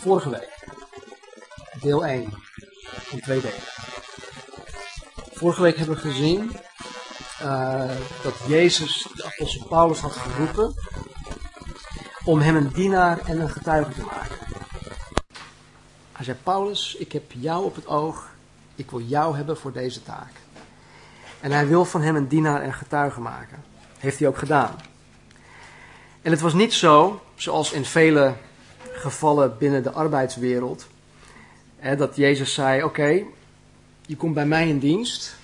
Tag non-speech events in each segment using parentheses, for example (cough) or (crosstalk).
Vorige week, deel 1 in twee delen. Vorige week hebben we gezien uh, dat Jezus de apostel Paulus had geroepen om hem een dienaar en een getuige te maken. Hij zei, Paulus, ik heb jou op het oog, ik wil jou hebben voor deze taak. En hij wil van hem een dienaar en getuige maken. Heeft hij ook gedaan. En het was niet zo, zoals in vele gevallen binnen de arbeidswereld, dat Jezus zei: Oké, je komt bij mij in dienst,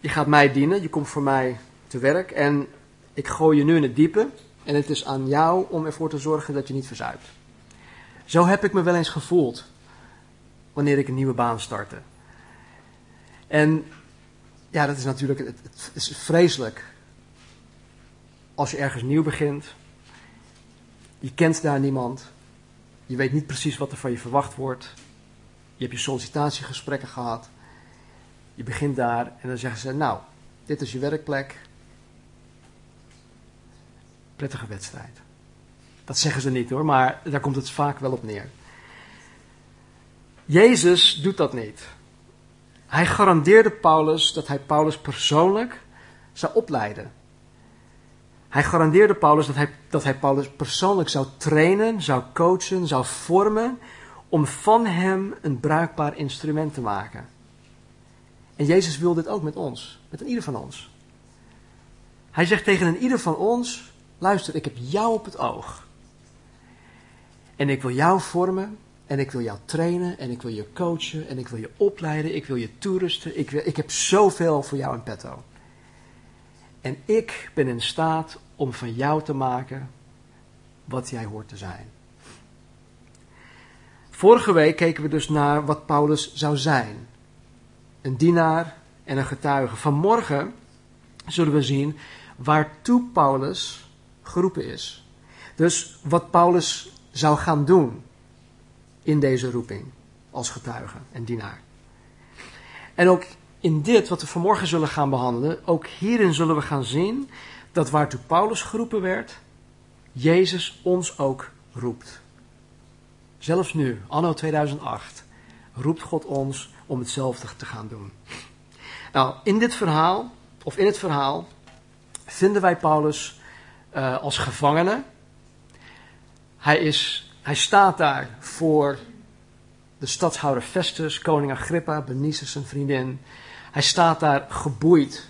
je gaat mij dienen, je komt voor mij te werk en ik gooi je nu in het diepe en het is aan jou om ervoor te zorgen dat je niet verzuipt. Zo heb ik me wel eens gevoeld wanneer ik een nieuwe baan startte. En ja, dat is natuurlijk het, het is vreselijk als je ergens nieuw begint. Je kent daar niemand. Je weet niet precies wat er van je verwacht wordt. Je hebt je sollicitatiegesprekken gehad. Je begint daar en dan zeggen ze: Nou, dit is je werkplek. Prettige wedstrijd. Dat zeggen ze niet hoor, maar daar komt het vaak wel op neer. Jezus doet dat niet. Hij garandeerde Paulus dat hij Paulus persoonlijk zou opleiden. Hij garandeerde Paulus dat hij, dat hij Paulus persoonlijk zou trainen, zou coachen, zou vormen om van hem een bruikbaar instrument te maken. En Jezus wil dit ook met ons, met een ieder van ons. Hij zegt tegen een ieder van ons: luister, ik heb jou op het oog. En ik wil jou vormen, en ik wil jou trainen, en ik wil je coachen, en ik wil je opleiden, ik wil je toerusten. Ik, wil, ik heb zoveel voor jou in petto. En ik ben in staat om van jou te maken wat jij hoort te zijn. Vorige week keken we dus naar wat Paulus zou zijn. Een dienaar en een getuige. Vanmorgen zullen we zien waartoe Paulus geroepen is. Dus wat Paulus zou gaan doen in deze roeping als getuige en dienaar. En ook in dit wat we vanmorgen zullen gaan behandelen, ook hierin zullen we gaan zien dat waartoe Paulus geroepen werd, Jezus ons ook roept. Zelfs nu, anno 2008, roept God ons om hetzelfde te gaan doen. Nou, in dit verhaal, of in het verhaal, vinden wij Paulus uh, als gevangene. Hij, is, hij staat daar voor de stadhouder Festus, koning Agrippa, Benices zijn vriendin. Hij staat daar geboeid.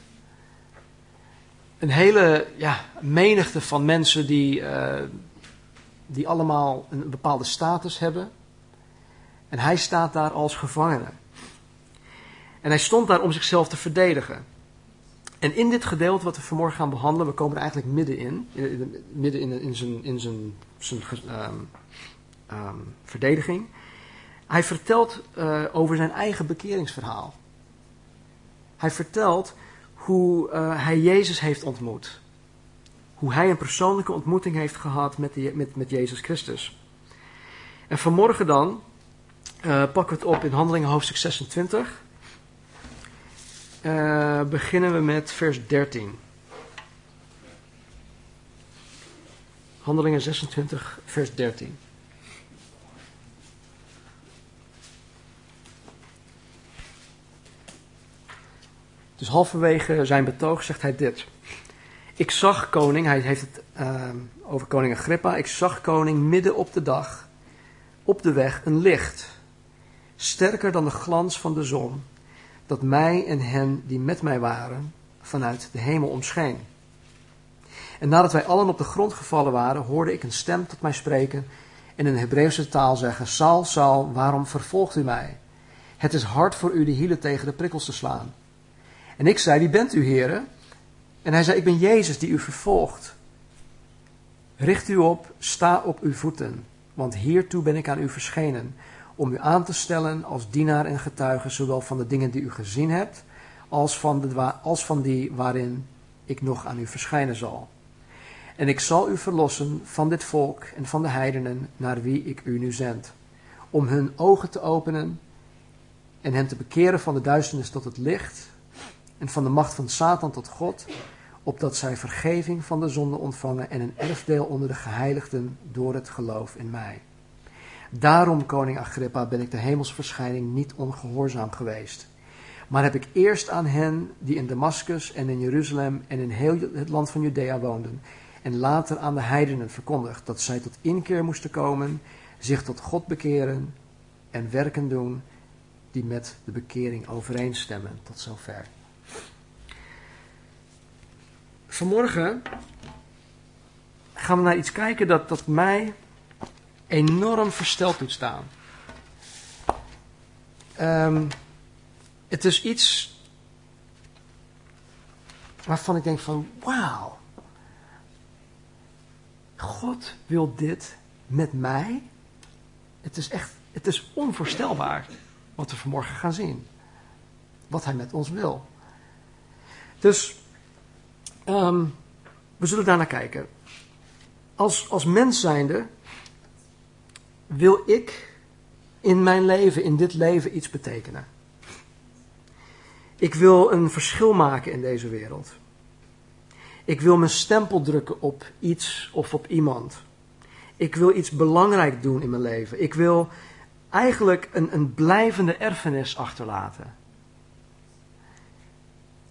Een hele ja, menigte van mensen die, uh, die allemaal een bepaalde status hebben. En hij staat daar als gevangene. En hij stond daar om zichzelf te verdedigen. En in dit gedeelte wat we vanmorgen gaan behandelen, we komen er eigenlijk middenin, in, midden in, in zijn, in zijn, zijn um, um, verdediging. Hij vertelt uh, over zijn eigen bekeringsverhaal. Hij vertelt hoe uh, hij Jezus heeft ontmoet. Hoe hij een persoonlijke ontmoeting heeft gehad met, met, met Jezus Christus. En vanmorgen dan uh, pakken we het op in Handelingen hoofdstuk 26. Uh, beginnen we met vers 13. Handelingen 26, vers 13. Dus halverwege zijn betoog zegt hij dit. Ik zag koning, hij heeft het uh, over koning Agrippa. Ik zag koning midden op de dag, op de weg, een licht. Sterker dan de glans van de zon, dat mij en hen die met mij waren, vanuit de hemel omscheen. En nadat wij allen op de grond gevallen waren, hoorde ik een stem tot mij spreken en in Hebreeuwse taal zeggen: Saul, Saul, waarom vervolgt u mij? Het is hard voor u de hielen tegen de prikkels te slaan. En ik zei, wie bent u, heren? En hij zei, ik ben Jezus die u vervolgt. Richt u op, sta op uw voeten, want hiertoe ben ik aan u verschenen, om u aan te stellen als dienaar en getuige, zowel van de dingen die u gezien hebt, als van, de, als van die waarin ik nog aan u verschijnen zal. En ik zal u verlossen van dit volk en van de heidenen naar wie ik u nu zend, om hun ogen te openen en hen te bekeren van de duisternis tot het licht en van de macht van Satan tot God, opdat zij vergeving van de zonde ontvangen en een erfdeel onder de geheiligden door het geloof in mij. Daarom, koning Agrippa, ben ik de hemelsverschijning niet ongehoorzaam geweest. Maar heb ik eerst aan hen die in Damascus en in Jeruzalem en in heel het land van Judea woonden, en later aan de heidenen verkondigd dat zij tot inkeer moesten komen, zich tot God bekeren en werken doen die met de bekering overeenstemmen. Tot zover. Vanmorgen gaan we naar iets kijken dat, dat mij enorm versteld doet staan. Um, het is iets waarvan ik denk van wauw. God wil dit met mij. Het is echt, het is onvoorstelbaar wat we vanmorgen gaan zien. Wat hij met ons wil. Dus um, we zullen daar naar kijken. Als, als mens zijnde wil ik in mijn leven, in dit leven, iets betekenen. Ik wil een verschil maken in deze wereld. Ik wil mijn stempel drukken op iets of op iemand. Ik wil iets belangrijk doen in mijn leven. Ik wil eigenlijk een, een blijvende erfenis achterlaten.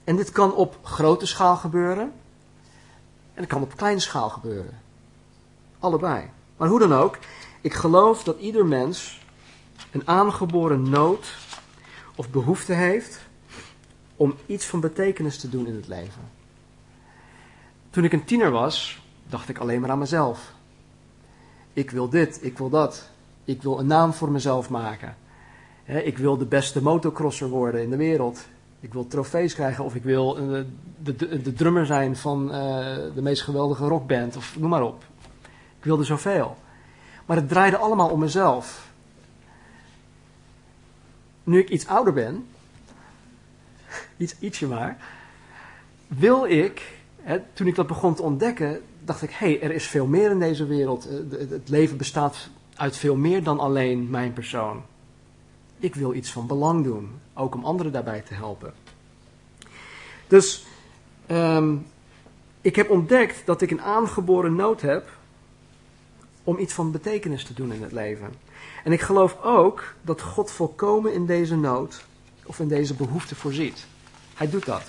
En dit kan op grote schaal gebeuren. En het kan op kleine schaal gebeuren. Allebei. Maar hoe dan ook, ik geloof dat ieder mens een aangeboren nood of behoefte heeft om iets van betekenis te doen in het leven. Toen ik een tiener was, dacht ik alleen maar aan mezelf. Ik wil dit, ik wil dat. Ik wil een naam voor mezelf maken. Ik wil de beste motocrosser worden in de wereld. Ik wil trofees krijgen of ik wil de, de, de drummer zijn van eh, de meest geweldige rockband of noem maar op. Ik wilde zoveel. Maar het draaide allemaal om mezelf. Nu ik iets ouder ben, (laughs) iets, ietsje maar, wil ik, hè, toen ik dat begon te ontdekken, dacht ik, hé, hey, er is veel meer in deze wereld. Eh, het leven bestaat uit veel meer dan alleen mijn persoon. Ik wil iets van belang doen, ook om anderen daarbij te helpen. Dus um, ik heb ontdekt dat ik een aangeboren nood heb om iets van betekenis te doen in het leven. En ik geloof ook dat God volkomen in deze nood of in deze behoefte voorziet. Hij doet dat.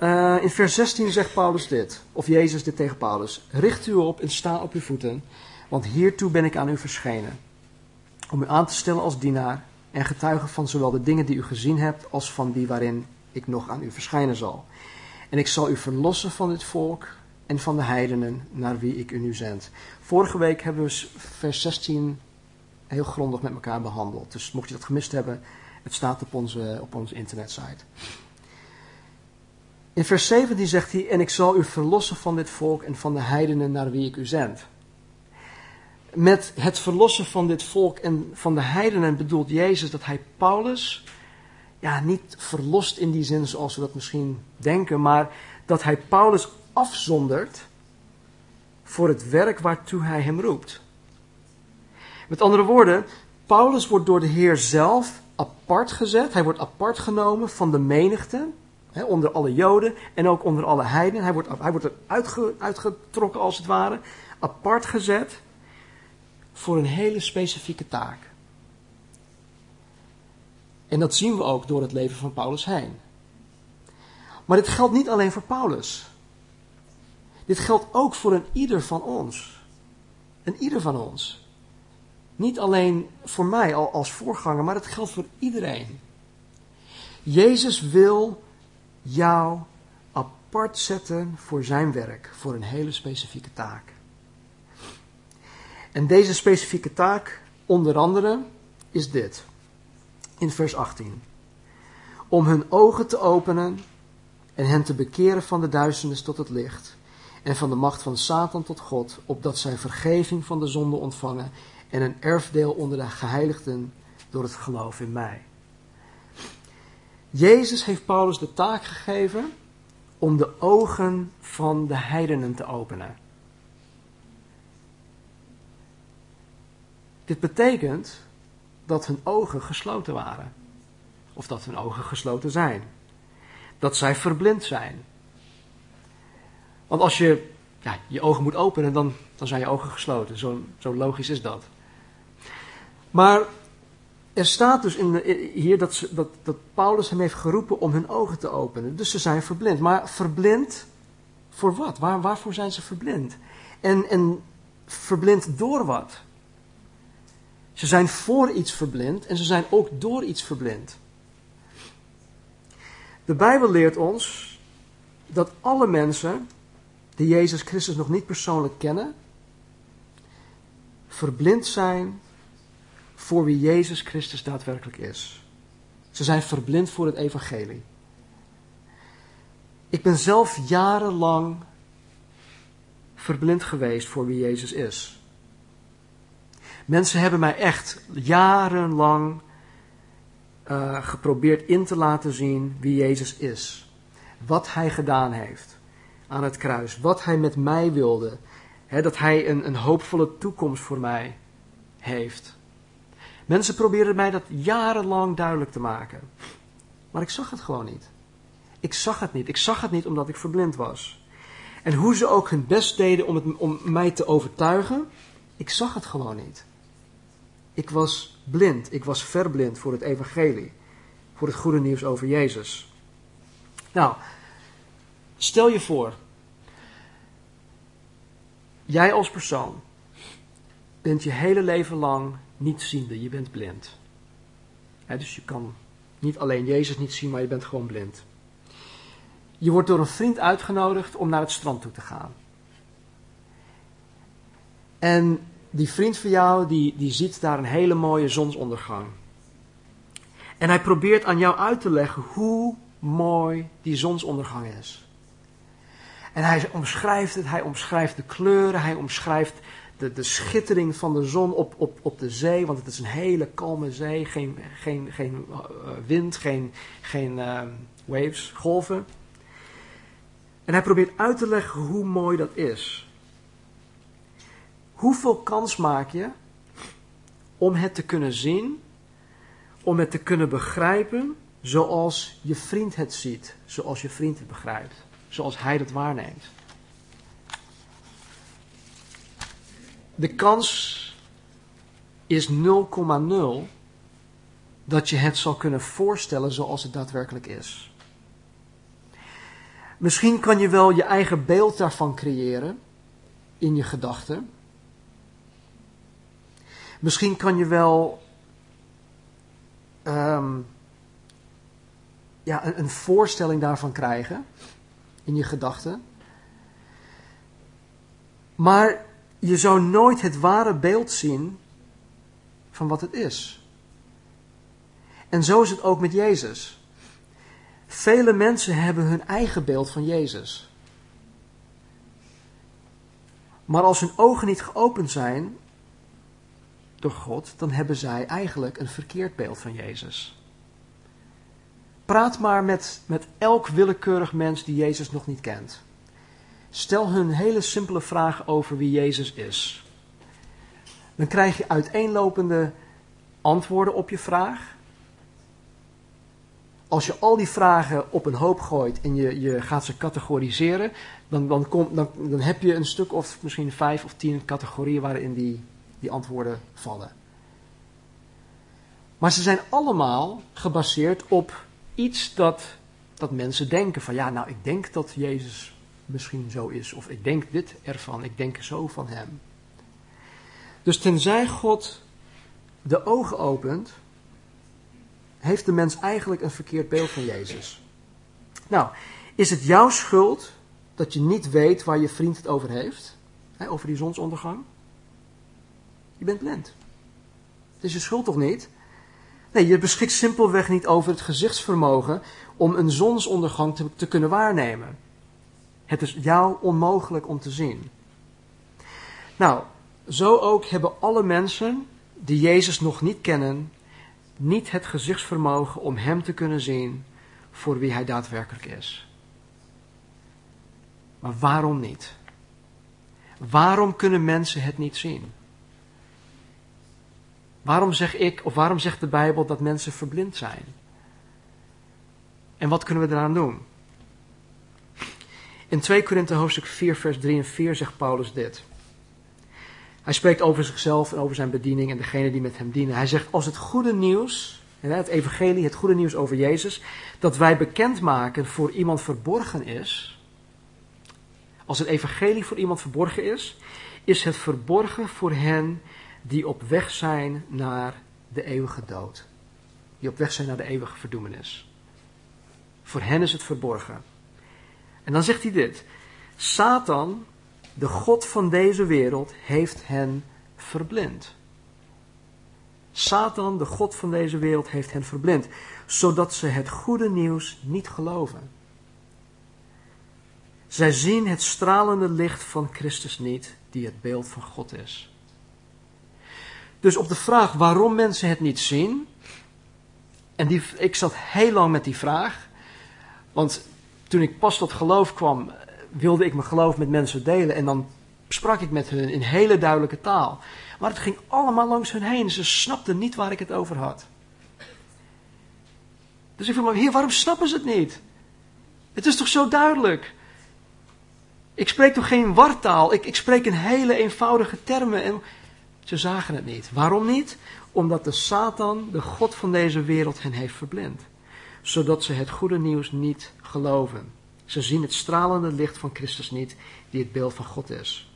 Uh, in vers 16 zegt Paulus dit, of Jezus dit tegen Paulus: Richt u op en sta op uw voeten, want hiertoe ben ik aan u verschenen. Om u aan te stellen als dienaar en getuige van zowel de dingen die u gezien hebt als van die waarin ik nog aan u verschijnen zal. En ik zal u verlossen van dit volk en van de heidenen naar wie ik u nu zend. Vorige week hebben we vers 16 heel grondig met elkaar behandeld. Dus mocht je dat gemist hebben, het staat op onze, op internetsite. In vers 17 zegt hij, en ik zal u verlossen van dit volk en van de heidenen naar wie ik u zend. Met het verlossen van dit volk en van de heidenen bedoelt Jezus dat hij Paulus, ja, niet verlost in die zin zoals we dat misschien denken, maar dat hij Paulus afzondert voor het werk waartoe hij hem roept. Met andere woorden, Paulus wordt door de Heer zelf apart gezet. Hij wordt apart genomen van de menigte, onder alle Joden en ook onder alle heidenen. Hij wordt, hij wordt er uitge, uitgetrokken als het ware, apart gezet voor een hele specifieke taak. En dat zien we ook door het leven van Paulus heen. Maar dit geldt niet alleen voor Paulus. Dit geldt ook voor een ieder van ons. Een ieder van ons. Niet alleen voor mij als voorganger, maar het geldt voor iedereen. Jezus wil jou apart zetten voor zijn werk, voor een hele specifieke taak. En deze specifieke taak, onder andere, is dit. In vers 18. Om hun ogen te openen en hen te bekeren van de duisternis tot het licht en van de macht van Satan tot God, opdat zij vergeving van de zonde ontvangen en een erfdeel onder de geheiligden door het geloof in mij. Jezus heeft Paulus de taak gegeven om de ogen van de heidenen te openen. Dit betekent dat hun ogen gesloten waren. Of dat hun ogen gesloten zijn. Dat zij verblind zijn. Want als je ja, je ogen moet openen, dan, dan zijn je ogen gesloten. Zo, zo logisch is dat. Maar er staat dus in hier dat, dat, dat Paulus hem heeft geroepen om hun ogen te openen. Dus ze zijn verblind. Maar verblind voor wat? Waar, waarvoor zijn ze verblind? En, en verblind door wat? Ze zijn voor iets verblind en ze zijn ook door iets verblind. De Bijbel leert ons dat alle mensen die Jezus Christus nog niet persoonlijk kennen, verblind zijn voor wie Jezus Christus daadwerkelijk is. Ze zijn verblind voor het evangelie. Ik ben zelf jarenlang verblind geweest voor wie Jezus is. Mensen hebben mij echt jarenlang uh, geprobeerd in te laten zien wie Jezus is. Wat hij gedaan heeft aan het kruis. Wat hij met mij wilde. dat hij een, een hoopvolle toekomst voor mij heeft. Mensen probeerden mij dat jarenlang duidelijk te maken. Maar ik zag het gewoon niet. Ik zag het niet. Ik zag het niet omdat ik verblind was. En hoe ze ook hun best deden om, het, om mij te overtuigen, ik zag het gewoon niet. Ik was blind. Ik was verblind voor het evangelie. Voor het goede nieuws over Jezus. Nou, stel je voor. Jij als persoon bent je hele leven lang niet ziende. Je bent blind. dus je kan niet alleen Jezus niet zien, maar je bent gewoon blind. Je wordt door een vriend uitgenodigd om naar het strand toe te gaan. En die vriend van jou, die, die ziet daar een hele mooie zonsondergang. En hij probeert aan jou uit te leggen hoe mooi die zonsondergang is. En hij omschrijft het, hij omschrijft de kleuren, hij omschrijft de, de schittering van de zon op, op, op de zee, want het is een hele kalme zee, geen, geen, geen uh, wind, geen, geen uh, waves, golven. En hij probeert uit te leggen hoe mooi dat is. Hoeveel kans maak je om het te kunnen zien, om het te kunnen begrijpen zoals je vriend het ziet, zoals je vriend het begrijpt, zoals hij het waarneemt? De kans is 0,0 dat je het zal kunnen voorstellen zoals het daadwerkelijk is. Misschien kan je wel je eigen beeld daarvan creëren in je gedachten. Misschien kan je wel um, ja, een, een voorstelling daarvan krijgen in je gedachten. Maar je zou nooit het ware beeld zien van wat het is. En zo is het ook met Jezus. Vele mensen hebben hun eigen beeld van Jezus. Maar als hun ogen niet geopend zijn door God, dan hebben zij eigenlijk een verkeerd beeld van Jezus. Praat maar met, met elk willekeurig mens die Jezus nog niet kent. Stel hun hele simpele vraag over wie Jezus is. Dan krijg je uiteenlopende antwoorden op je vraag. Als je al die vragen op een hoop gooit en je, je gaat ze categoriseren, dan, dan, kom, dan, dan heb je een stuk of misschien vijf of tien categorieën waarin die, die antwoorden vallen. Maar ze zijn allemaal gebaseerd op iets dat, dat mensen denken. Van ja, nou ik denk dat Jezus misschien zo is. Of ik denk dit ervan, ik denk zo van hem. Dus tenzij God de ogen opent, heeft de mens eigenlijk een verkeerd beeld van Jezus. Nou, is het jouw schuld dat je niet weet waar je vriend het over heeft? Over die zonsondergang? Je bent blind. Het is je schuld toch niet? Nee, je beschikt simpelweg niet over het gezichtsvermogen om een zonsondergang te, te kunnen waarnemen. Het is jou onmogelijk om te zien. Nou, zo ook hebben alle mensen die Jezus nog niet kennen, niet het gezichtsvermogen om Hem te kunnen zien voor wie Hij daadwerkelijk is. Maar waarom niet? Waarom kunnen mensen het niet zien? Waarom zeg ik, of waarom zegt de Bijbel dat mensen verblind zijn? En wat kunnen we eraan doen? In 2 Korinthe hoofdstuk 4, vers 3 en 4 zegt Paulus dit. Hij spreekt over zichzelf en over zijn bediening en degene die met hem dienen. Hij zegt, als het goede nieuws, het evangelie, het goede nieuws over Jezus, dat wij bekendmaken voor iemand verborgen is, als het evangelie voor iemand verborgen is, is het verborgen voor hen die op weg zijn naar de eeuwige dood. Die op weg zijn naar de eeuwige verdoemenis. Voor hen is het verborgen. En dan zegt hij dit. Satan, de God van deze wereld, heeft hen verblind. Satan, de God van deze wereld, heeft hen verblind, zodat ze het goede nieuws niet geloven. Zij zien het stralende licht van Christus niet, die het beeld van God is. Dus op de vraag waarom mensen het niet zien, en die, ik zat heel lang met die vraag, want toen ik pas tot geloof kwam, wilde ik mijn geloof met mensen delen en dan sprak ik met hun in hele duidelijke taal. Maar het ging allemaal langs hun heen, ze snapten niet waar ik het over had. Dus ik vroeg me, heer, waarom snappen ze het niet? Het is toch zo duidelijk? Ik spreek toch geen wartaal, ik, ik spreek in hele eenvoudige termen. En ze zagen het niet. Waarom niet? Omdat de Satan, de God van deze wereld, hen heeft verblind. Zodat ze het goede nieuws niet geloven. Ze zien het stralende licht van Christus niet, die het beeld van God is.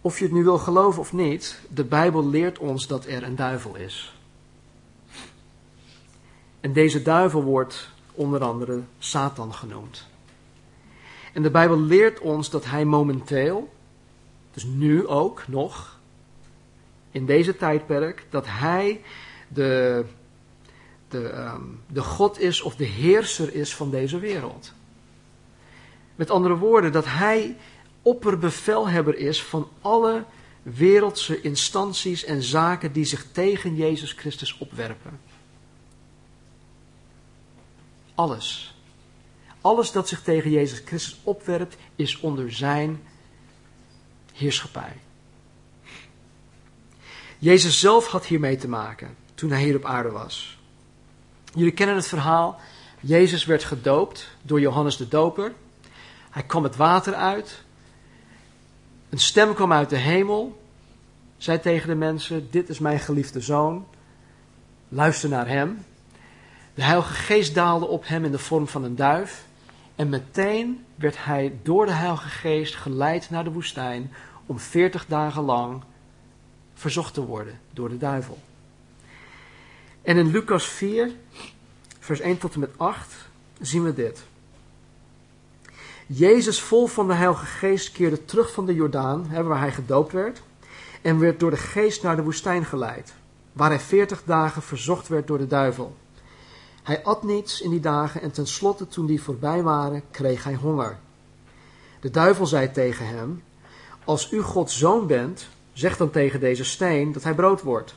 Of je het nu wil geloven of niet, de Bijbel leert ons dat er een duivel is. En deze duivel wordt onder andere Satan genoemd. En de Bijbel leert ons dat hij momenteel, dus nu ook nog, in deze tijdperk, dat hij de, de, ehm, de God is of de heerser is van deze wereld. Met andere woorden, dat hij opperbevelhebber is van alle wereldse instanties en zaken die zich tegen Jezus Christus opwerpen. Alles. Alles dat zich tegen Jezus Christus opwerpt, is onder zijn heerschappij. Jezus zelf had hiermee te maken toen hij hier op aarde was. Jullie kennen het verhaal. Jezus werd gedoopt door Johannes de Doper. Hij kwam het water uit. Een stem kwam uit de hemel. Zei tegen de mensen: Dit is mijn geliefde zoon. Luister naar hem. De Heilige Geest daalde op hem in de vorm van een duif. En meteen werd hij door de Heilige Geest geleid naar de woestijn om veertig dagen lang verzocht te worden door de duivel. En in Lucas 4, vers 1 tot en met 8 zien we dit. Jezus, vol van de Heilige Geest, keerde terug van de Jordaan, waar hij gedoopt werd, en werd door de Geest naar de woestijn geleid, waar hij veertig dagen verzocht werd door de duivel. Hij at niets in die dagen en tenslotte, toen die voorbij waren, kreeg hij honger. De duivel zei tegen hem: Als u Gods zoon bent, zeg dan tegen deze steen dat hij brood wordt.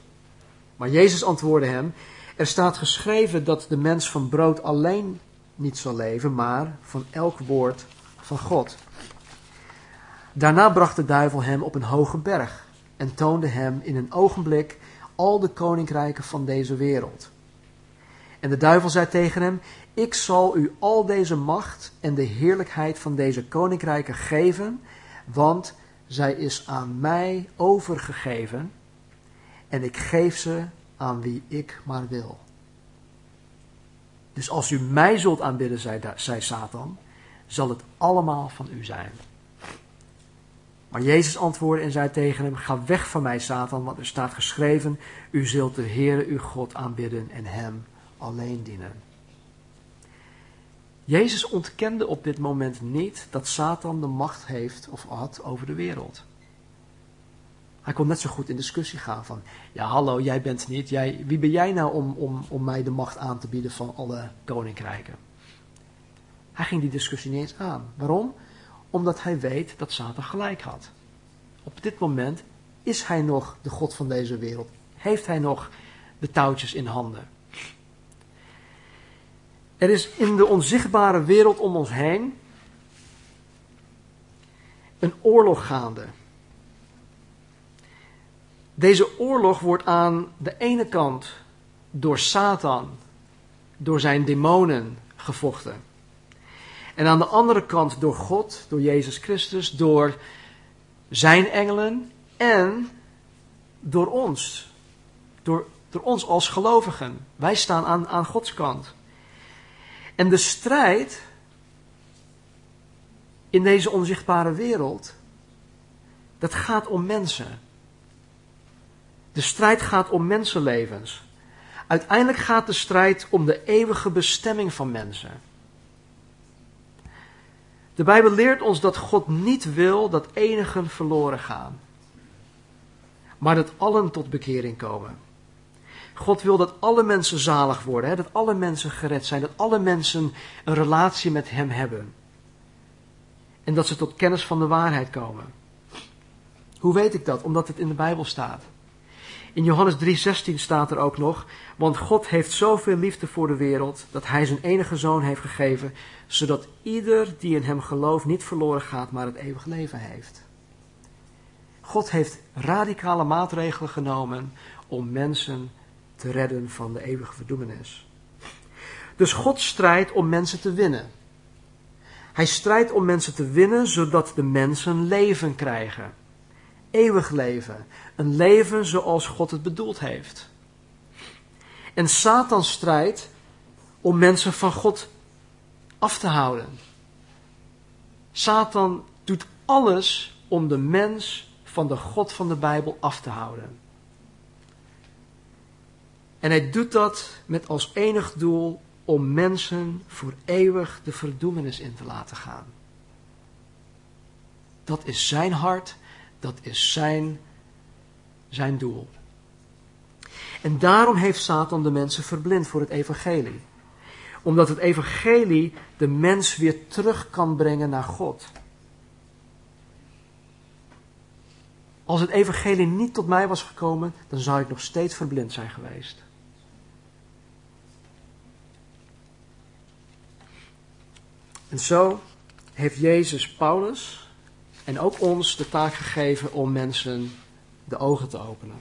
Maar Jezus antwoordde hem: Er staat geschreven dat de mens van brood alleen niet zal leven, maar van elk woord van God. Daarna bracht de duivel hem op een hoge berg en toonde hem in een ogenblik al de koninkrijken van deze wereld. En de duivel zei tegen hem: Ik zal u al deze macht en de heerlijkheid van deze koninkrijken geven, want zij is aan mij overgegeven en ik geef ze aan wie ik maar wil. Dus als u mij zult aanbidden, zei, Satan, zal het allemaal van u zijn. Maar Jezus antwoordde en zei tegen hem: Ga weg van mij, Satan, want er staat geschreven: U zult de Heere uw God aanbidden en hem alleen dienen. Jezus ontkende op dit moment niet dat Satan de macht heeft of had over de wereld. Hij kon net zo goed in discussie gaan van, ja hallo, jij bent niet, jij, wie ben jij nou om, om, om mij de macht aan te bieden van alle koninkrijken? Hij ging die discussie niet eens aan. Waarom? Omdat hij weet dat Satan gelijk had. Op dit moment is hij nog de God van deze wereld. Heeft hij nog de touwtjes in handen. Er is in de onzichtbare wereld om ons heen een oorlog gaande. Deze oorlog wordt aan de ene kant door Satan, door zijn demonen gevochten. En aan de andere kant door God, door Jezus Christus, door zijn engelen en door ons. Door, door ons als gelovigen. Wij staan aan, aan Gods kant. En de strijd in deze onzichtbare wereld, dat gaat om mensen. De strijd gaat om mensenlevens. Uiteindelijk gaat de strijd om de eeuwige bestemming van mensen. De Bijbel leert ons dat God niet wil dat enigen verloren gaan, maar dat allen tot bekering komen. God wil dat alle mensen zalig worden, hè? dat alle mensen gered zijn, dat alle mensen een relatie met Hem hebben. En dat ze tot kennis van de waarheid komen. Hoe weet ik dat? Omdat het in de Bijbel staat. In Johannes 3:16 staat er ook nog, want God heeft zoveel liefde voor de wereld dat hij zijn enige zoon heeft gegeven, zodat ieder die in hem gelooft niet verloren gaat, maar het eeuwig leven heeft. God heeft radicale maatregelen genomen om mensen te redden van de eeuwige verdoemenis. Dus God strijdt om mensen te winnen. Hij strijdt om mensen te winnen, zodat de mensen leven krijgen. Eeuwig leven. Een leven zoals God het bedoeld heeft. En Satan strijdt om mensen van God af te houden. Satan doet alles om de mens van de God van de Bijbel af te houden. En hij doet dat met als enig doel om mensen voor eeuwig de verdoemenis in te laten gaan. Dat is zijn hart, dat is zijn, zijn doel. En daarom heeft Satan de mensen verblind voor het evangelie. Omdat het evangelie de mens weer terug kan brengen naar God. Als het evangelie niet tot mij was gekomen, dan zou ik nog steeds verblind zijn geweest. En zo heeft Jezus Paulus en ook ons de taak gegeven om mensen de ogen te openen.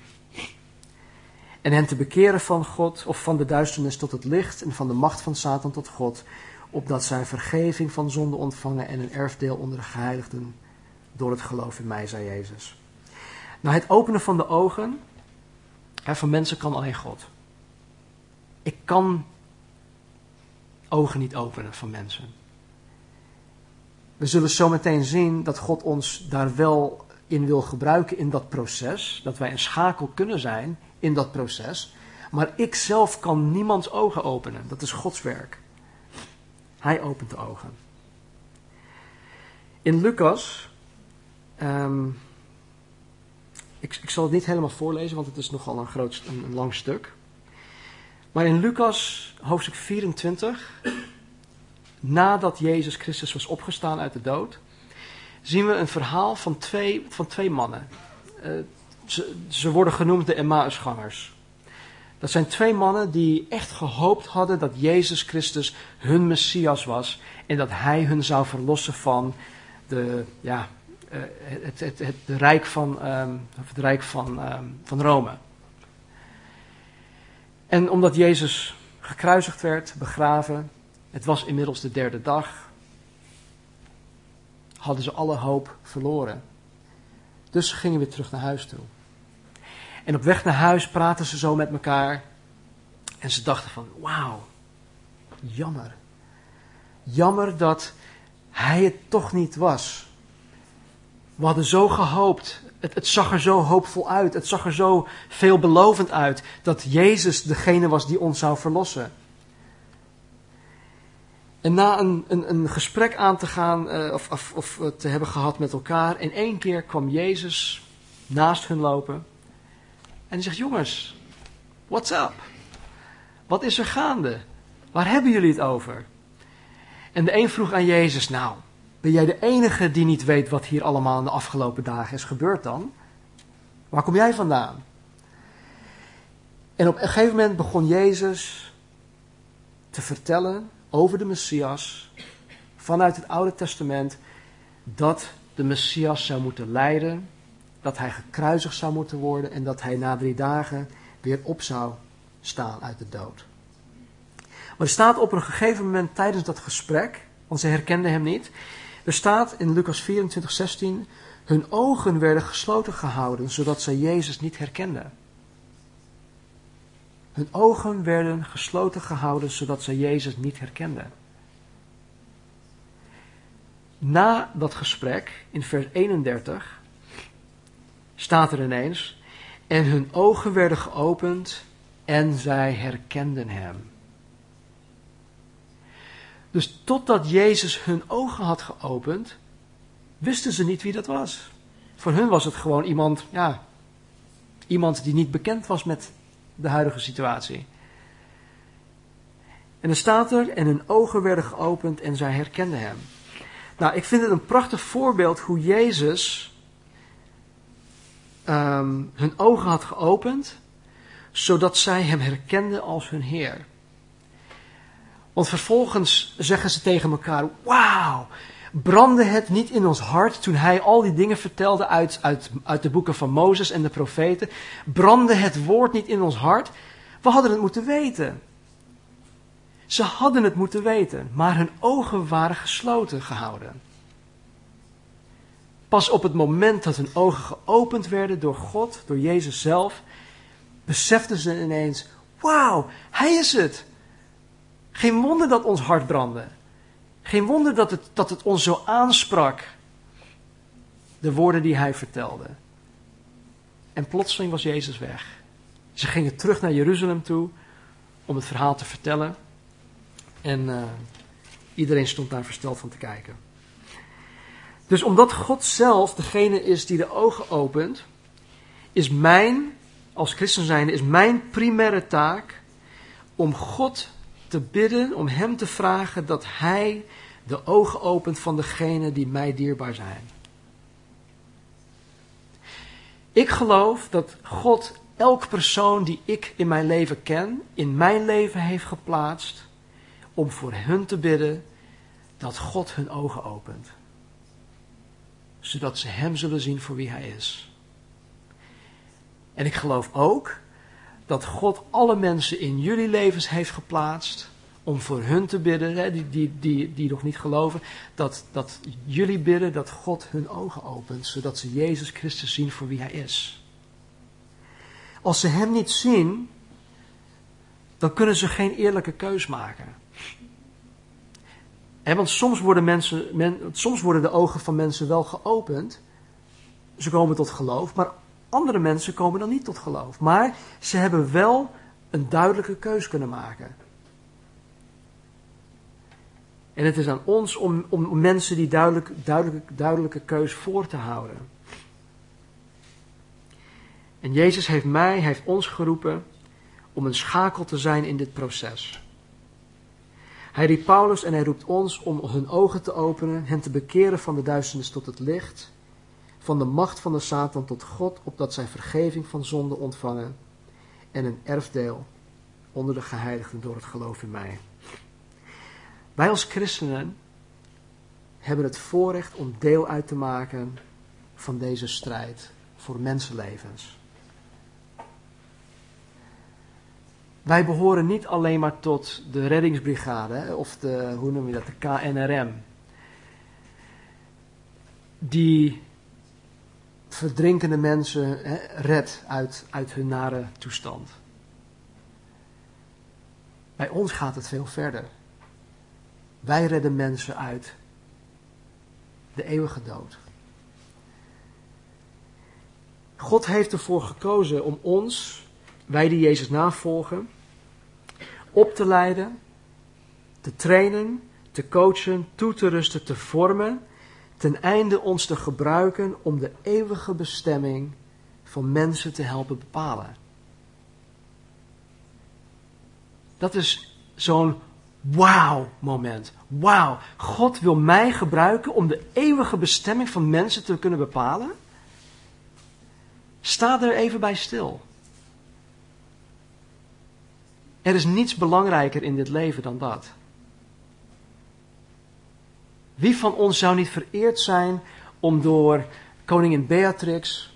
En hen te bekeren van God of van de duisternis tot het licht en van de macht van Satan tot God, opdat zij vergeving van zonde ontvangen en een erfdeel onder de geheiligden door het geloof in mij, zei Jezus. Nou, het openen van de ogen van mensen kan alleen God. Ik kan ogen niet openen van mensen. We zullen zo meteen zien dat God ons daar wel in wil gebruiken in dat proces. Dat wij een schakel kunnen zijn in dat proces. Maar ik zelf kan niemands ogen openen. Dat is Gods werk. Hij opent de ogen. In Lucas. Um, ik, ik, zal het niet helemaal voorlezen, want het is nogal een, groot, een lang stuk. Maar in Lucas hoofdstuk 24 nadat Jezus Christus was opgestaan uit de dood, zien we een verhaal van twee, van twee mannen. Uh, ze, ze, worden genoemd de Emmausgangers. Dat zijn twee mannen die echt gehoopt hadden dat Jezus Christus hun Messias was en dat Hij hun zou verlossen van de, ja, uh, het, het, het, rijk van, um, het rijk van, um, van Rome. En omdat Jezus gekruisigd werd, begraven, het was inmiddels de derde dag. Hadden ze alle hoop verloren. Dus gingen weer terug naar huis toe. En op weg naar huis praten ze zo met elkaar. En ze dachten van, wauw, jammer. Jammer dat hij het toch niet was. We hadden zo gehoopt. Het, het, zag er zo hoopvol uit. Het zag er zo veelbelovend uit. Dat Jezus degene was die ons zou verlossen. En na een, een, een gesprek aan te gaan, uh, of, of, of, te hebben gehad met elkaar, in één keer kwam Jezus naast hun lopen. En hij zegt: Jongens, what's up? Wat is er gaande? Waar hebben jullie het over? En de een vroeg aan Jezus: Nou, ben jij de enige die niet weet wat hier allemaal in de afgelopen dagen is gebeurd dan? Waar kom jij vandaan? En op een gegeven moment begon Jezus te vertellen over de Messias vanuit het Oude Testament dat de Messias zou moeten lijden, dat hij gekruisigd zou moeten worden en dat hij na drie dagen weer op zou staan uit de dood. Maar er staat op een gegeven moment tijdens dat gesprek want ze herkenden hem niet. Er staat in Lucas 24, 16, hun ogen werden gesloten gehouden, zodat zij Jezus niet herkenden. Hun ogen werden gesloten gehouden, zodat zij Jezus niet herkenden. Na dat gesprek, in vers 31, staat er ineens, en hun ogen werden geopend en zij herkenden hem. Dus totdat Jezus hun ogen had geopend, wisten ze niet wie dat was. Voor hun was het gewoon iemand, ja, iemand die niet bekend was met de huidige situatie. En dan staat er, en hun ogen werden geopend en zij herkenden hem. Nou, ik vind het een prachtig voorbeeld hoe Jezus um, hun ogen had geopend, zodat zij hem herkenden als hun Heer. Want vervolgens zeggen ze tegen elkaar: Wauw, brandde het niet in ons hart toen hij al die dingen vertelde uit, uit, uit de boeken van Mozes en de profeten? Brandde het woord niet in ons hart? We hadden het moeten weten. Ze hadden het moeten weten, maar hun ogen waren gesloten gehouden. Pas op het moment dat hun ogen geopend werden door God, door Jezus zelf, beseften ze ineens: Wauw, Hij is het. Geen wonder dat ons hart brandde. Geen wonder dat het, dat het ons zo aansprak. De woorden die hij vertelde. En plotseling was Jezus weg. Ze gingen terug naar Jeruzalem toe om het verhaal te vertellen. En uh, iedereen stond daar versteld van te kijken. Dus omdat God zelf degene is die de ogen opent, is mijn, als christen zijnde, is mijn primaire taak om God te bidden, om Hem te vragen dat Hij de ogen opent van degenen die mij dierbaar zijn. Ik geloof dat God elk persoon die ik in mijn leven ken, in mijn leven heeft geplaatst om voor hun te bidden dat God hun ogen opent. Zodat ze Hem zullen zien voor wie Hij is. En ik geloof ook dat God alle mensen in jullie levens heeft geplaatst om voor hun te bidden, hè, die, die, die, die nog niet geloven, dat, dat jullie bidden dat God hun ogen opent, zodat ze Jezus Christus zien voor wie Hij is. Als ze Hem niet zien, dan kunnen ze geen eerlijke keus maken. En want soms worden, mensen, men, soms worden de ogen van mensen wel geopend, ze komen tot geloof, maar andere mensen komen dan niet tot geloof. Maar ze hebben wel een duidelijke keus kunnen maken. En het is aan ons om, om mensen die duidelijk, duidelijk, duidelijke keus voor te houden. En Jezus heeft mij, heeft ons geroepen om een schakel te zijn in dit proces. Hij riep Paulus en hij roept ons om hun ogen te openen, hen te bekeren van de duisternis tot het licht, van de macht van de Satan tot God, opdat zij vergeving van zonde ontvangen en een erfdeel onder de geheiligden door het geloof in mij. Wij als christenen hebben het voorrecht om deel uit te maken van deze strijd voor mensenlevens. Wij behoren niet alleen maar tot de reddingsbrigade of de, hoe noem je dat, de KNRM. Die verdrinkende mensen redt uit, uit hun nare toestand. Bij ons gaat het veel verder. Wij redden mensen uit de eeuwige dood. God heeft ervoor gekozen om ons, wij die Jezus navolgen, op te leiden, te trainen, te coachen, toe te rusten, te vormen, ten einde ons te gebruiken om de eeuwige bestemming van mensen te helpen bepalen. Dat is zo'n wauw moment. Wauw, God wil mij gebruiken om de eeuwige bestemming van mensen te kunnen bepalen. Sta er even bij stil. Er is niets belangrijker in dit leven dan dat. Wie van ons zou niet vereerd zijn om door koningin Beatrix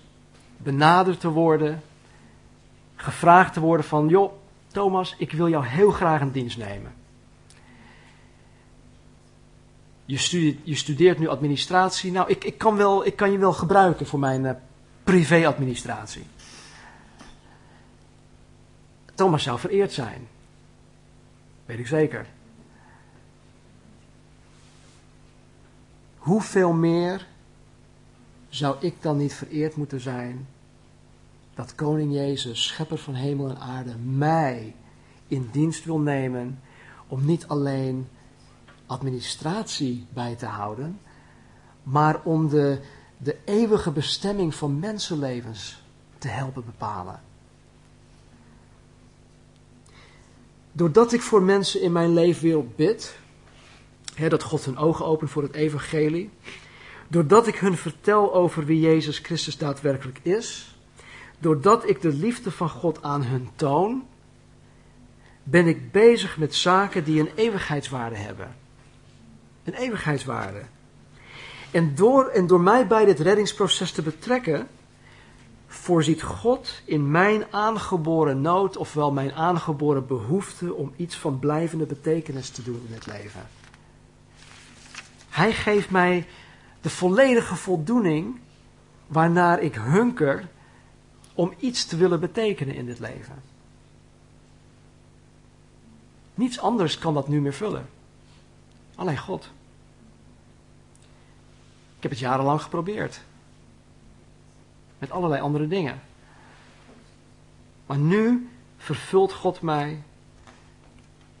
benaderd te worden, gevraagd te worden van, joh, Thomas, ik wil jou heel graag een dienst nemen. je studeert, je studeert nu administratie. Nou, ik, ik, kan wel, ik kan je wel gebruiken voor mijn uh, privé-administratie. Thomas zou vereerd zijn. Weet ik zeker. Hoeveel meer zou ik dan niet vereerd moeten zijn dat Koning Jezus, schepper van hemel en aarde, mij in dienst wil nemen om niet alleen administratie bij te houden, maar om de, de eeuwige bestemming van mensenlevens te helpen bepalen. Doordat ik voor mensen in mijn leefwereld bid, dat God hun ogen opent voor het evangelie, doordat ik hun vertel over wie Jezus Christus daadwerkelijk is, doordat ik de liefde van God aan hun toon, ben ik bezig met zaken die een eeuwigheidswaarde hebben. Een eeuwigheidswaarde. En door, en door mij bij dit reddingsproces te betrekken, voorziet God in mijn aangeboren nood, ofwel mijn aangeboren behoefte om iets van blijvende betekenis te doen in het leven. Hij geeft mij de volledige voldoening waarnaar ik hunker om iets te willen betekenen in dit leven. Niets anders kan dat nu meer vullen. Alleen God. Ik heb het jarenlang geprobeerd. Met allerlei andere dingen. Maar nu vervult God mij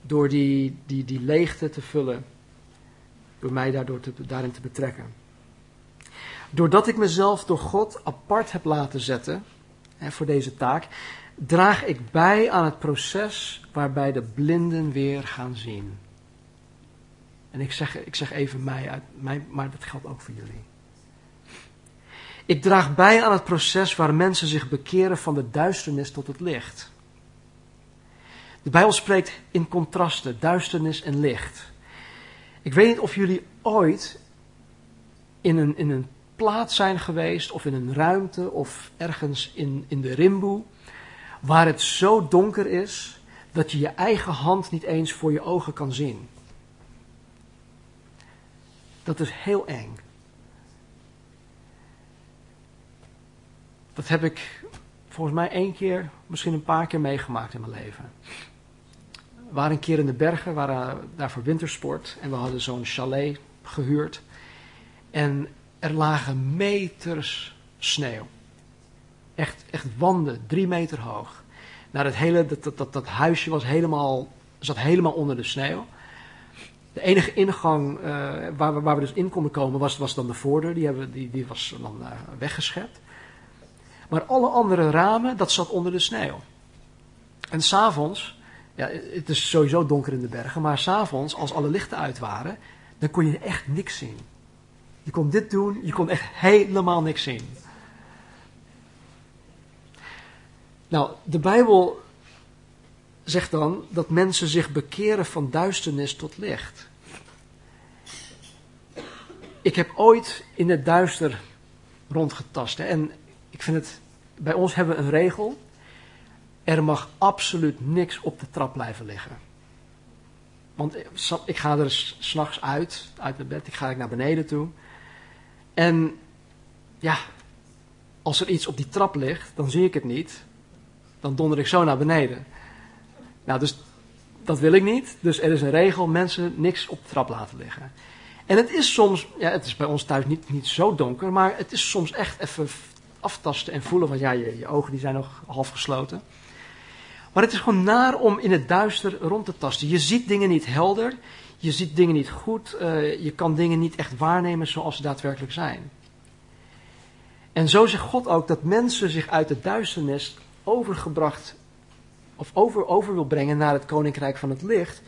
door die, die, die leegte te vullen. Door mij daardoor te, daarin te betrekken. Doordat ik mezelf door God apart heb laten zetten hè, voor deze taak, draag ik bij aan het proces waarbij de blinden weer gaan zien. En ik zeg, ik zeg even mij, uit, mij, maar dat geldt ook voor jullie. Ik draag bij aan het proces waar mensen zich bekeren van de duisternis tot het licht. De Bijbel spreekt in contrasten, duisternis en licht. Ik weet niet of jullie ooit in een, in een plaats zijn geweest, of in een ruimte, of ergens in, in de rimboe, waar het zo donker is dat je je eigen hand niet eens voor je ogen kan zien. Dat is heel eng. Dat heb ik volgens mij één keer, misschien een paar keer meegemaakt in mijn leven. We waren een keer in de bergen, waren daar voor wintersport en we hadden zo'n chalet gehuurd. En er lagen meters sneeuw. Echt, echt wanden, drie meter hoog. Nou, dat, hele, dat, dat, dat, huisje was helemaal, zat helemaal onder de sneeuw. De enige ingang uh, waar, we, waar we dus in konden komen was, was dan de voordeur. Die, hebben, die, die was dan uh, weggeschept. Maar alle andere ramen, dat zat onder de sneeuw. En s'avonds, ja, het is sowieso donker in de bergen, maar s'avonds, als alle lichten uit waren, dan kon je echt niks zien. Je kon dit doen, je kon echt helemaal niks zien. Nou, de Bijbel zegt dan dat mensen zich bekeren van duisternis tot licht. Ik heb ooit in het duister rondgetast. En ik vind het, bij ons hebben we een regel. Er mag absoluut niks op de trap blijven liggen. Want ik ga er s'nachts uit, uit mijn bed, ik ga naar beneden toe. En ja, als er iets op die trap ligt, dan zie ik het niet. Dan donder ik zo naar beneden. Nou, dus dat wil ik niet. Dus er is een regel, mensen niks op de trap laten liggen. En het is soms, ja, het is bij ons thuis niet, niet zo donker, maar het is soms echt even aftasten en voelen, want ja, je, je ogen die zijn nog half gesloten. Maar het is gewoon naar om in het duister rond te tasten. Je ziet dingen niet helder, je ziet dingen niet goed, uh, je kan dingen niet echt waarnemen zoals ze daadwerkelijk zijn. En zo zegt God ook dat mensen zich uit de duisternis overgebracht of over, over wil brengen naar het koninkrijk van het licht,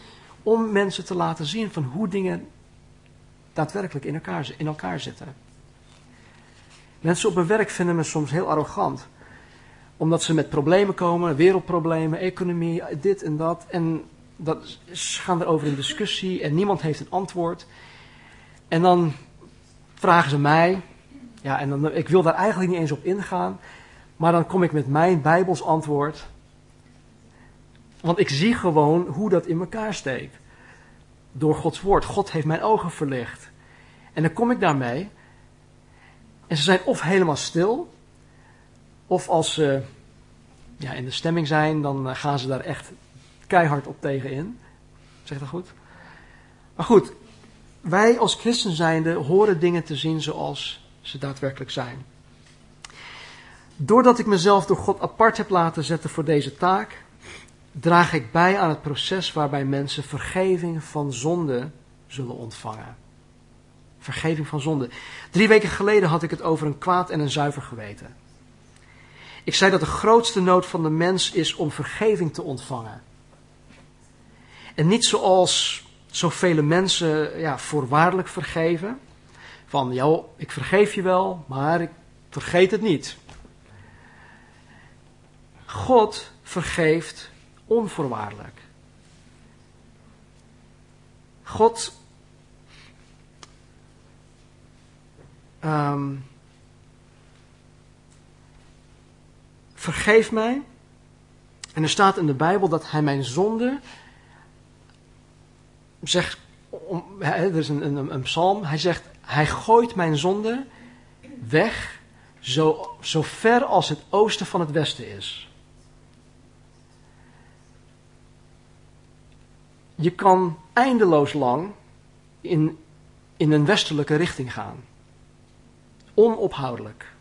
om mensen te laten zien van hoe dingen daadwerkelijk in elkaar, in elkaar zitten. Mensen op hun werk vinden me soms heel arrogant. Omdat ze met problemen komen, wereldproblemen, economie, dit en dat. En dat, ze gaan erover in discussie en niemand heeft een antwoord. En dan vragen ze mij, ja, en dan, ik wil daar eigenlijk niet eens op ingaan, maar dan kom ik met mijn Bijbels antwoord. Want ik zie gewoon hoe dat in elkaar steekt. door Gods woord. God heeft mijn ogen verlicht. En dan kom ik daarmee. En ze zijn of helemaal stil, of als ze ja, in de stemming zijn, dan eh, gaan ze daar echt keihard op tegen in. Zeg dat goed? Maar goed, wij als christen zijnde horen dingen te zien zoals ze daadwerkelijk zijn. Doordat ik mezelf door God apart heb laten zetten voor deze taak, draag ik bij aan het proces waarbij mensen vergeving van zonde zullen ontvangen. Vergeving van zonde. Drie weken geleden had ik het over een kwaad en een zuiver geweten. Ik zei dat de grootste nood van de mens is om vergeving te ontvangen. En niet zoals zoveel mensen ja, voorwaardelijk vergeven. Van, ja, ik vergeef je wel, maar ik vergeet het niet. God vergeeft onvoorwaardelijk. God um, vergeef mij. En er staat in de Bijbel dat hij mijn zonde zegt, er is een, een, psalm, hij zegt, hij gooit mijn zonde weg zo, zo ver als het oosten van het westen is. Je kan eindeloos lang in, in een westelijke richting gaan. Onophoudelijk.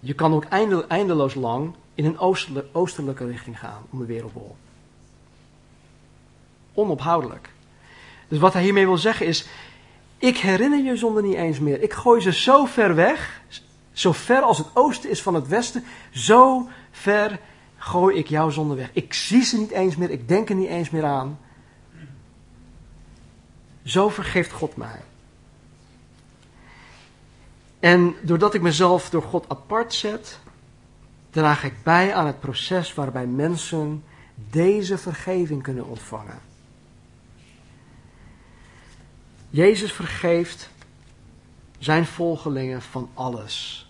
Je kan ook eindeloos lang in een oostelijke richting gaan om de wereldbol. Onophoudelijk. Dus wat hij hiermee wil zeggen is, ik herinner je zonde niet eens meer. Ik gooi ze zo ver weg, zo ver als het oosten is van het westen, zo ver gooi ik jouw zonde weg. Ik zie ze niet eens meer, ik denk er niet eens meer aan. Zo vergeeft God mij. En doordat ik mezelf door God apart zet, draag ik bij aan het proces waarbij mensen deze vergeving kunnen ontvangen. Jezus vergeeft zijn volgelingen van alles.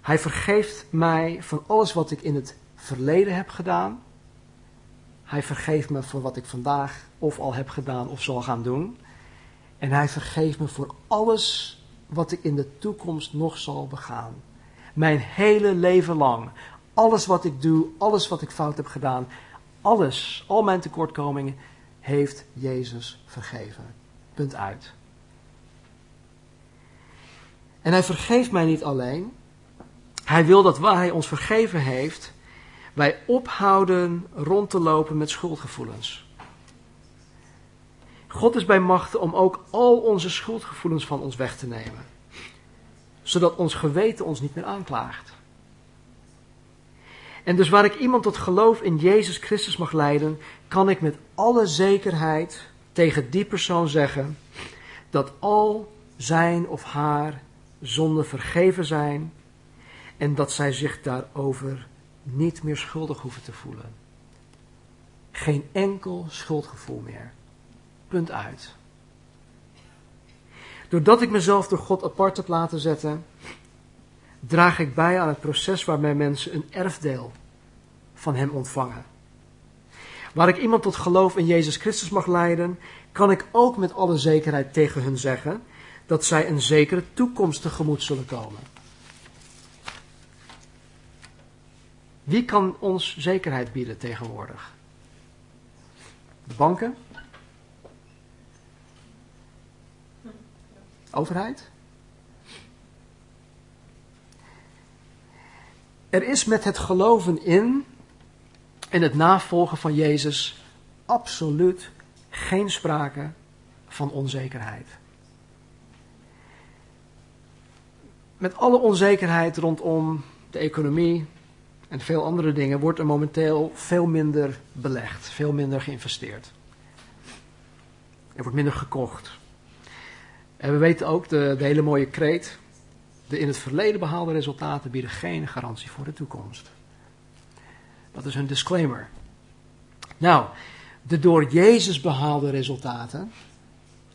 Hij vergeeft mij van alles wat ik in het verleden heb gedaan. Hij vergeeft me voor wat ik vandaag of al heb gedaan of zal gaan doen. En hij vergeeft me voor alles wat ik in de toekomst nog zal begaan. Mijn hele leven lang. Alles wat ik doe, alles wat ik fout heb gedaan, alles, al mijn tekortkomingen, heeft Jezus vergeven. Punt uit. En hij vergeeft mij niet alleen. Hij wil dat waar hij ons vergeven heeft, wij ophouden rond te lopen met schuldgevoelens. God is bij machten om ook al onze schuldgevoelens van ons weg te nemen. Zodat ons geweten ons niet meer aanklaagt. En dus waar ik iemand tot geloof in Jezus Christus mag leiden, kan ik met alle zekerheid tegen die persoon zeggen dat al zijn of haar zonden vergeven zijn en dat zij zich daarover niet meer schuldig hoeven te voelen. Geen enkel schuldgevoel meer. Punt uit. Doordat ik mezelf door God apart heb laten zetten, draag ik bij aan het proces waarmee mensen een erfdeel van Hem ontvangen. Waar ik iemand tot geloof in Jezus Christus mag leiden, kan ik ook met alle zekerheid tegen hun zeggen dat zij een zekere toekomst tegemoet zullen komen. Wie kan ons zekerheid bieden tegenwoordig? De banken? Overheid? Er is met het geloven in en het navolgen van Jezus absoluut geen sprake van onzekerheid. Met alle onzekerheid rondom de economie en veel andere dingen wordt er momenteel veel minder belegd, veel minder geïnvesteerd. Er wordt minder gekocht. En we weten ook de, hele mooie kreet. De in het verleden behaalde resultaten bieden geen garantie voor de toekomst. Dat is een disclaimer. Nou, de door Jezus behaalde resultaten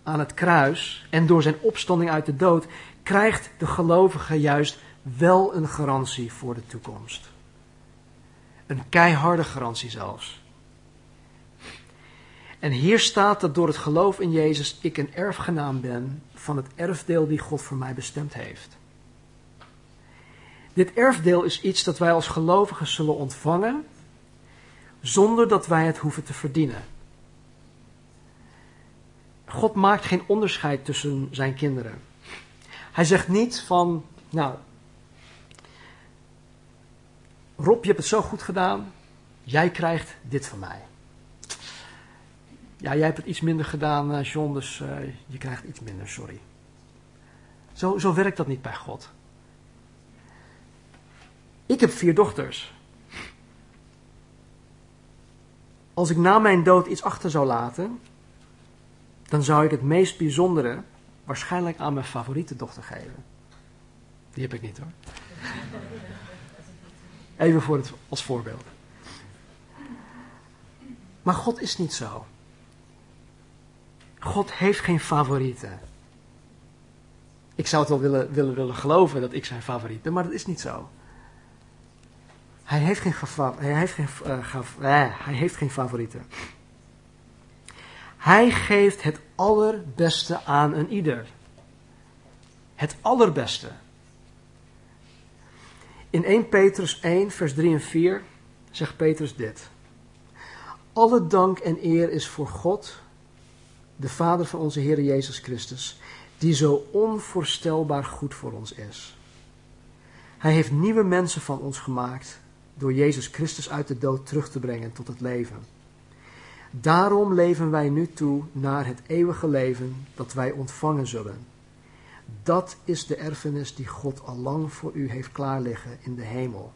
aan het kruis en door zijn opstanding uit de dood krijgt de gelovige juist wel een garantie voor de toekomst. Een keiharde garantie zelfs. En hier staat dat door het geloof in Jezus ik een erfgenaam ben van het erfdeel die God voor mij bestemd heeft. Dit erfdeel is iets dat wij als gelovigen zullen ontvangen zonder dat wij het hoeven te verdienen. God maakt geen onderscheid tussen zijn kinderen. Hij zegt niet van, nou, Rob, je hebt het zo goed gedaan, jij krijgt dit van mij. Ja, jij hebt het iets minder gedaan, eh, John, dus uh, je krijgt iets minder, sorry. Zo, zo werkt dat niet bij God. Ik heb vier dochters. Als ik na mijn dood iets achter zou laten, dan zou ik het meest bijzondere waarschijnlijk aan mijn favoriete dochter geven. Die heb ik niet hoor. Even voor het, als voorbeeld. Maar God is niet zo. God heeft geen favorieten. Ik zou het wel willen, willen, willen geloven dat ik zijn favoriet ben, maar dat is niet zo. Hij heeft geen, hij heeft geen, uh, hij heeft geen favorieten. Hij geeft het allerbeste aan een ieder. Het allerbeste. In 1 Petrus 1, vers 3 en 4 zegt Petrus dit. Alle dank en eer is voor God, de Vader van onze Heer Jezus Christus, die zo onvoorstelbaar goed voor ons is. Hij heeft nieuwe mensen van ons gemaakt door Jezus Christus uit de dood terug te brengen tot het leven. Daarom leven wij nu toe naar het eeuwige leven dat wij ontvangen zullen. Dat is de erfenis die God al lang voor u heeft klaarliggen in de hemel.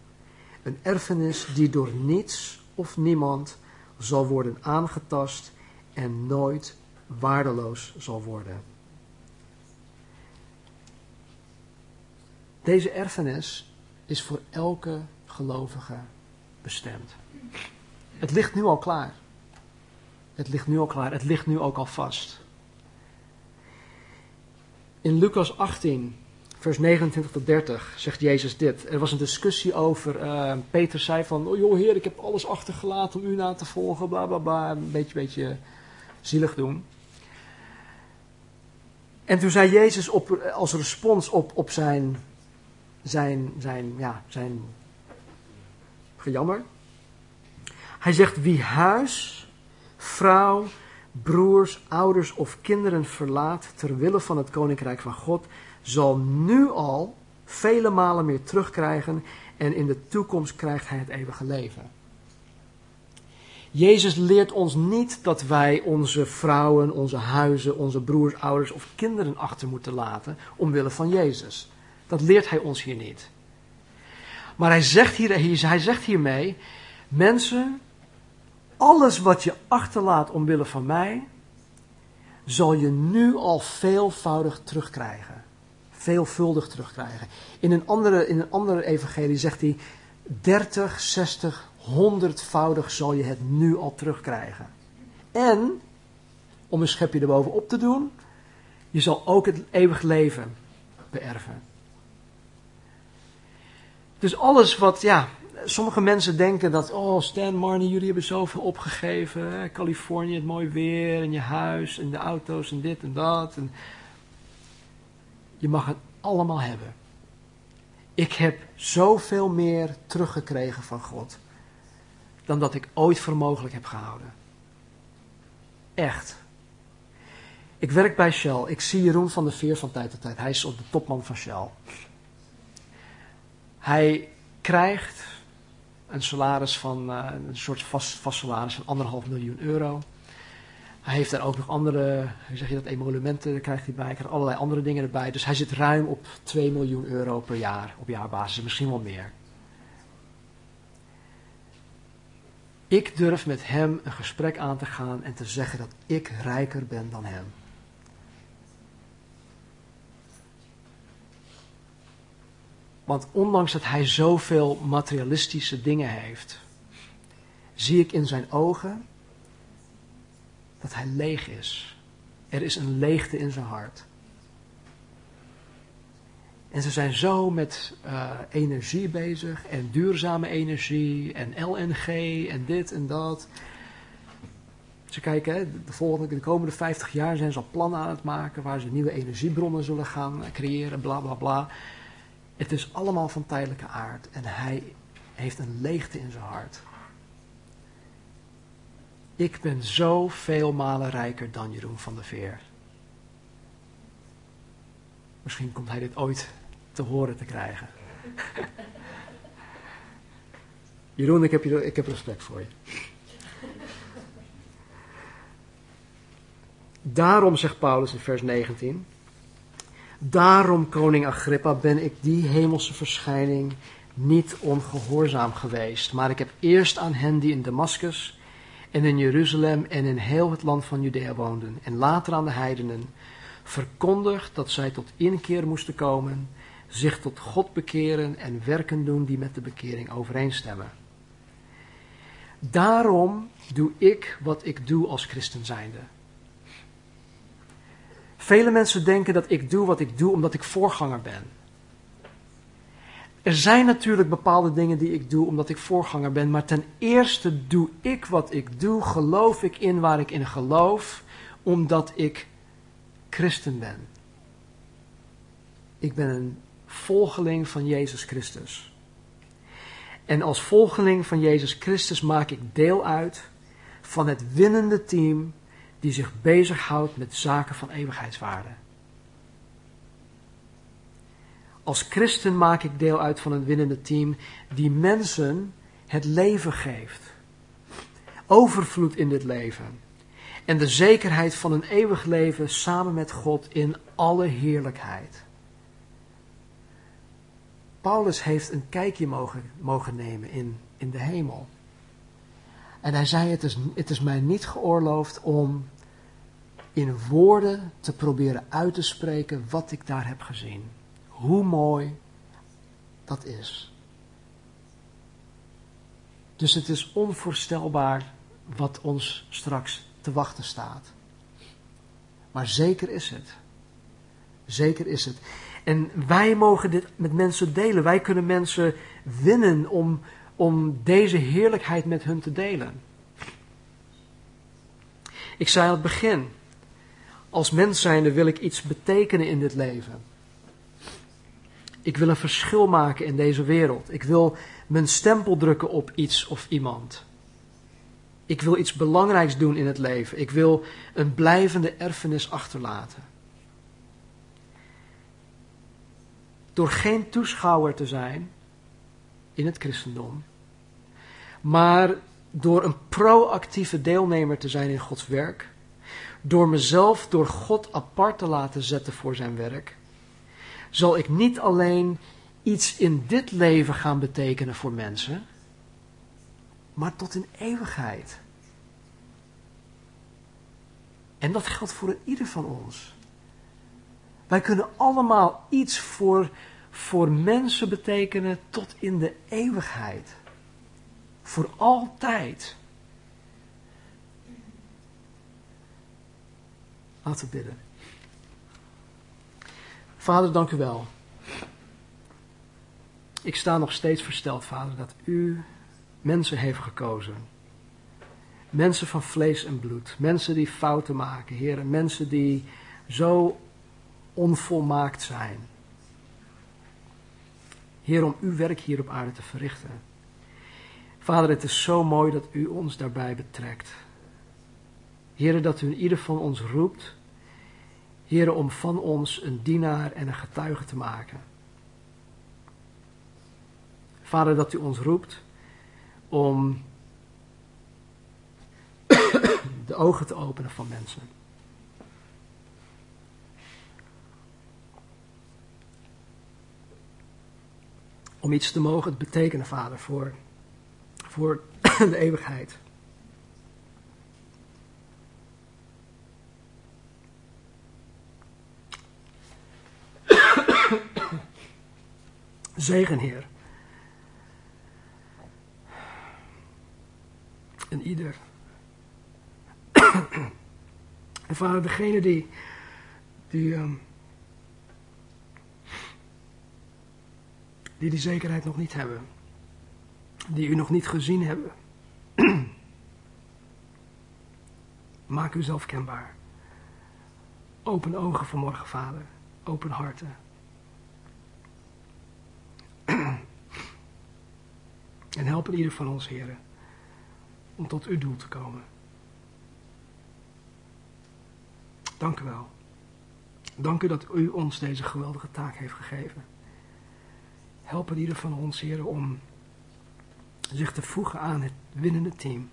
Een erfenis die door niets of niemand zal worden aangetast en nooit waardeloos zal worden. Deze erfenis is voor elke gelovige bestemd. Het ligt nu al klaar. Het ligt nu al klaar. Het ligt nu ook al vast. In Lucas 18, vers 29 tot 30 zegt Jezus dit. Er was een discussie over. Uh, Peter zei van: Oh joh, Heer, ik heb alles achtergelaten om u na te volgen. Bla bla bla. Een beetje, beetje zielig doen. En toen zei Jezus op, als respons op, op zijn, zijn, zijn, ja, zijn gejammer. Hij zegt: Wie huis, vrouw, broers, ouders of kinderen verlaat ter wille van het koninkrijk van God, zal nu al vele malen meer terugkrijgen en in de toekomst krijgt hij het eeuwige leven. Jezus leert ons niet dat wij onze vrouwen, onze huizen, onze broers, ouders of kinderen achter moeten laten omwille van Jezus. Dat leert hij ons hier niet. Maar hij zegt, hier, hij zegt hiermee, mensen, alles wat je achterlaat omwille van mij, zal je nu al veelvoudig terugkrijgen. Veelvuldig terugkrijgen. In een andere, in een andere evangelie zegt hij, 30, 60, 100voudig zal je het nu al terugkrijgen. En, om een schepje erbovenop te doen, je zal ook het eeuwig leven beërven. Dus alles wat, ja, sommige mensen denken dat, oh Stan, Marnie, jullie hebben zoveel opgegeven. Californië, het mooi weer, en je huis, en de auto's, en dit en dat. En je mag het allemaal hebben. Ik heb zoveel meer teruggekregen van God dan dat ik ooit voor mogelijk heb gehouden. Echt. Ik werk bij Shell. Ik zie Jeroen van der Veer van tijd tot tijd. Hij is op de topman van Shell. Hij krijgt een salaris van, uh, een soort vast, vast salaris van anderhalf miljoen euro. Hij heeft daar ook nog andere, hoe zeg je dat, emolumenten krijgt hij bij, krijgt allerlei andere dingen erbij. Dus hij zit ruim op 2 miljoen euro per jaar, op jaarbasis, misschien wel meer. Ik durf met hem een gesprek aan te gaan en te zeggen dat ik rijker ben dan hem. Want ondanks dat hij zoveel materialistische dingen heeft, zie ik in zijn ogen dat hij leeg is. Er is een leegte in zijn hart. En ze zijn zo met uh, energie bezig en duurzame energie en LNG en dit en dat. Ze kijken, hè, de, volgende, de komende 50 jaar zijn ze al plannen aan het maken waar ze nieuwe energiebronnen zullen gaan creëren, bla bla bla. Het is allemaal van tijdelijke aard en hij heeft een leegte in zijn hart. Ik ben zoveel malen rijker dan Jeroen van der Veer. Misschien komt hij dit ooit te horen te krijgen. Jeroen, ik heb, je, ik heb respect voor je. Daarom, zegt Paulus in vers 19, daarom, koning Agrippa, ben ik die hemelse verschijning niet ongehoorzaam geweest, maar ik heb eerst aan hen die in Damascus en in Jeruzalem en in heel het land van Judea woonden, en later aan de heidenen, verkondigd dat zij tot inkeer moesten komen, zich tot God bekeren en werken doen die met de bekering overeenstemmen. Daarom doe ik wat ik doe als christen zijnde. Vele mensen denken dat ik doe wat ik doe omdat ik voorganger ben. Er zijn natuurlijk bepaalde dingen die ik doe omdat ik voorganger ben, maar ten eerste doe ik wat ik doe, geloof ik in waar ik in geloof, omdat ik christen ben. Ik ben een volgeling van Jezus Christus. En als volgeling van Jezus Christus maak ik deel uit van het winnende team die zich bezighoudt met zaken van eeuwigheidswaarde. Als christen maak ik deel uit van een winnende team die mensen het leven geeft. Overvloed in dit leven. En de zekerheid van een eeuwig leven samen met God in alle heerlijkheid. Paulus heeft een kijkje mogen, mogen nemen in, in de hemel. En hij zei, het is, het is mij niet geoorloofd om in woorden te proberen uit te spreken wat ik daar heb gezien. Hoe mooi dat is. Dus het is onvoorstelbaar wat ons straks te wachten staat. Maar zeker is het. Zeker is het. En wij mogen dit met mensen delen. Wij kunnen mensen winnen om, om deze heerlijkheid met hun te delen. Ik zei aan het begin, als mens zijnde wil ik iets betekenen in dit leven. Ik wil een verschil maken in deze wereld. Ik wil mijn stempel drukken op iets of iemand. Ik wil iets belangrijks doen in het leven. Ik wil een blijvende erfenis achterlaten. Door geen toeschouwer te zijn in het christendom, maar door een proactieve deelnemer te zijn in Gods werk, door mezelf door God apart te laten zetten voor zijn werk, zal ik niet alleen iets in dit leven gaan betekenen voor mensen, maar tot in eeuwigheid. En dat geldt voor ieder van ons. Wij kunnen allemaal iets voor, voor mensen betekenen tot in de eeuwigheid. Voor altijd. Laten we bidden. Vader, dank u wel. Ik sta nog steeds versteld, Vader, dat u mensen heeft gekozen. Mensen van vlees en bloed. Mensen die fouten maken, heren. Mensen die zo onvolmaakt zijn. Heer, om uw werk hier op aarde te verrichten. Vader, het is zo mooi dat u ons daarbij betrekt. Heer, dat u ieder van ons roept. Heer, om van ons een dienaar en een getuige te maken. Vader, dat u ons roept om (coughs) de ogen te openen van mensen. Om iets te mogen betekenen, Vader, voor, voor (coughs) de eeuwigheid. (coughs) Zegen, Heer. En ieder. (coughs) en vader, degene die, die, um, die die zekerheid nog niet hebben, die u nog niet gezien hebben, (clears throat) Maak uzelf kenbaar. Open ogen vanmorgen, Vader. Open harten. (clears throat) En help ieder van ons, heren, om tot uw doel te komen. Dank u wel. Dank u dat u ons deze geweldige taak heeft gegeven. Help ieder van ons, heren, om zich te voegen aan het winnende team.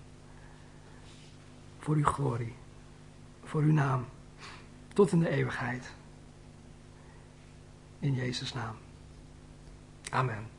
Voor uw glorie, voor uw naam, tot in de eeuwigheid. In Jezus' naam. Amen.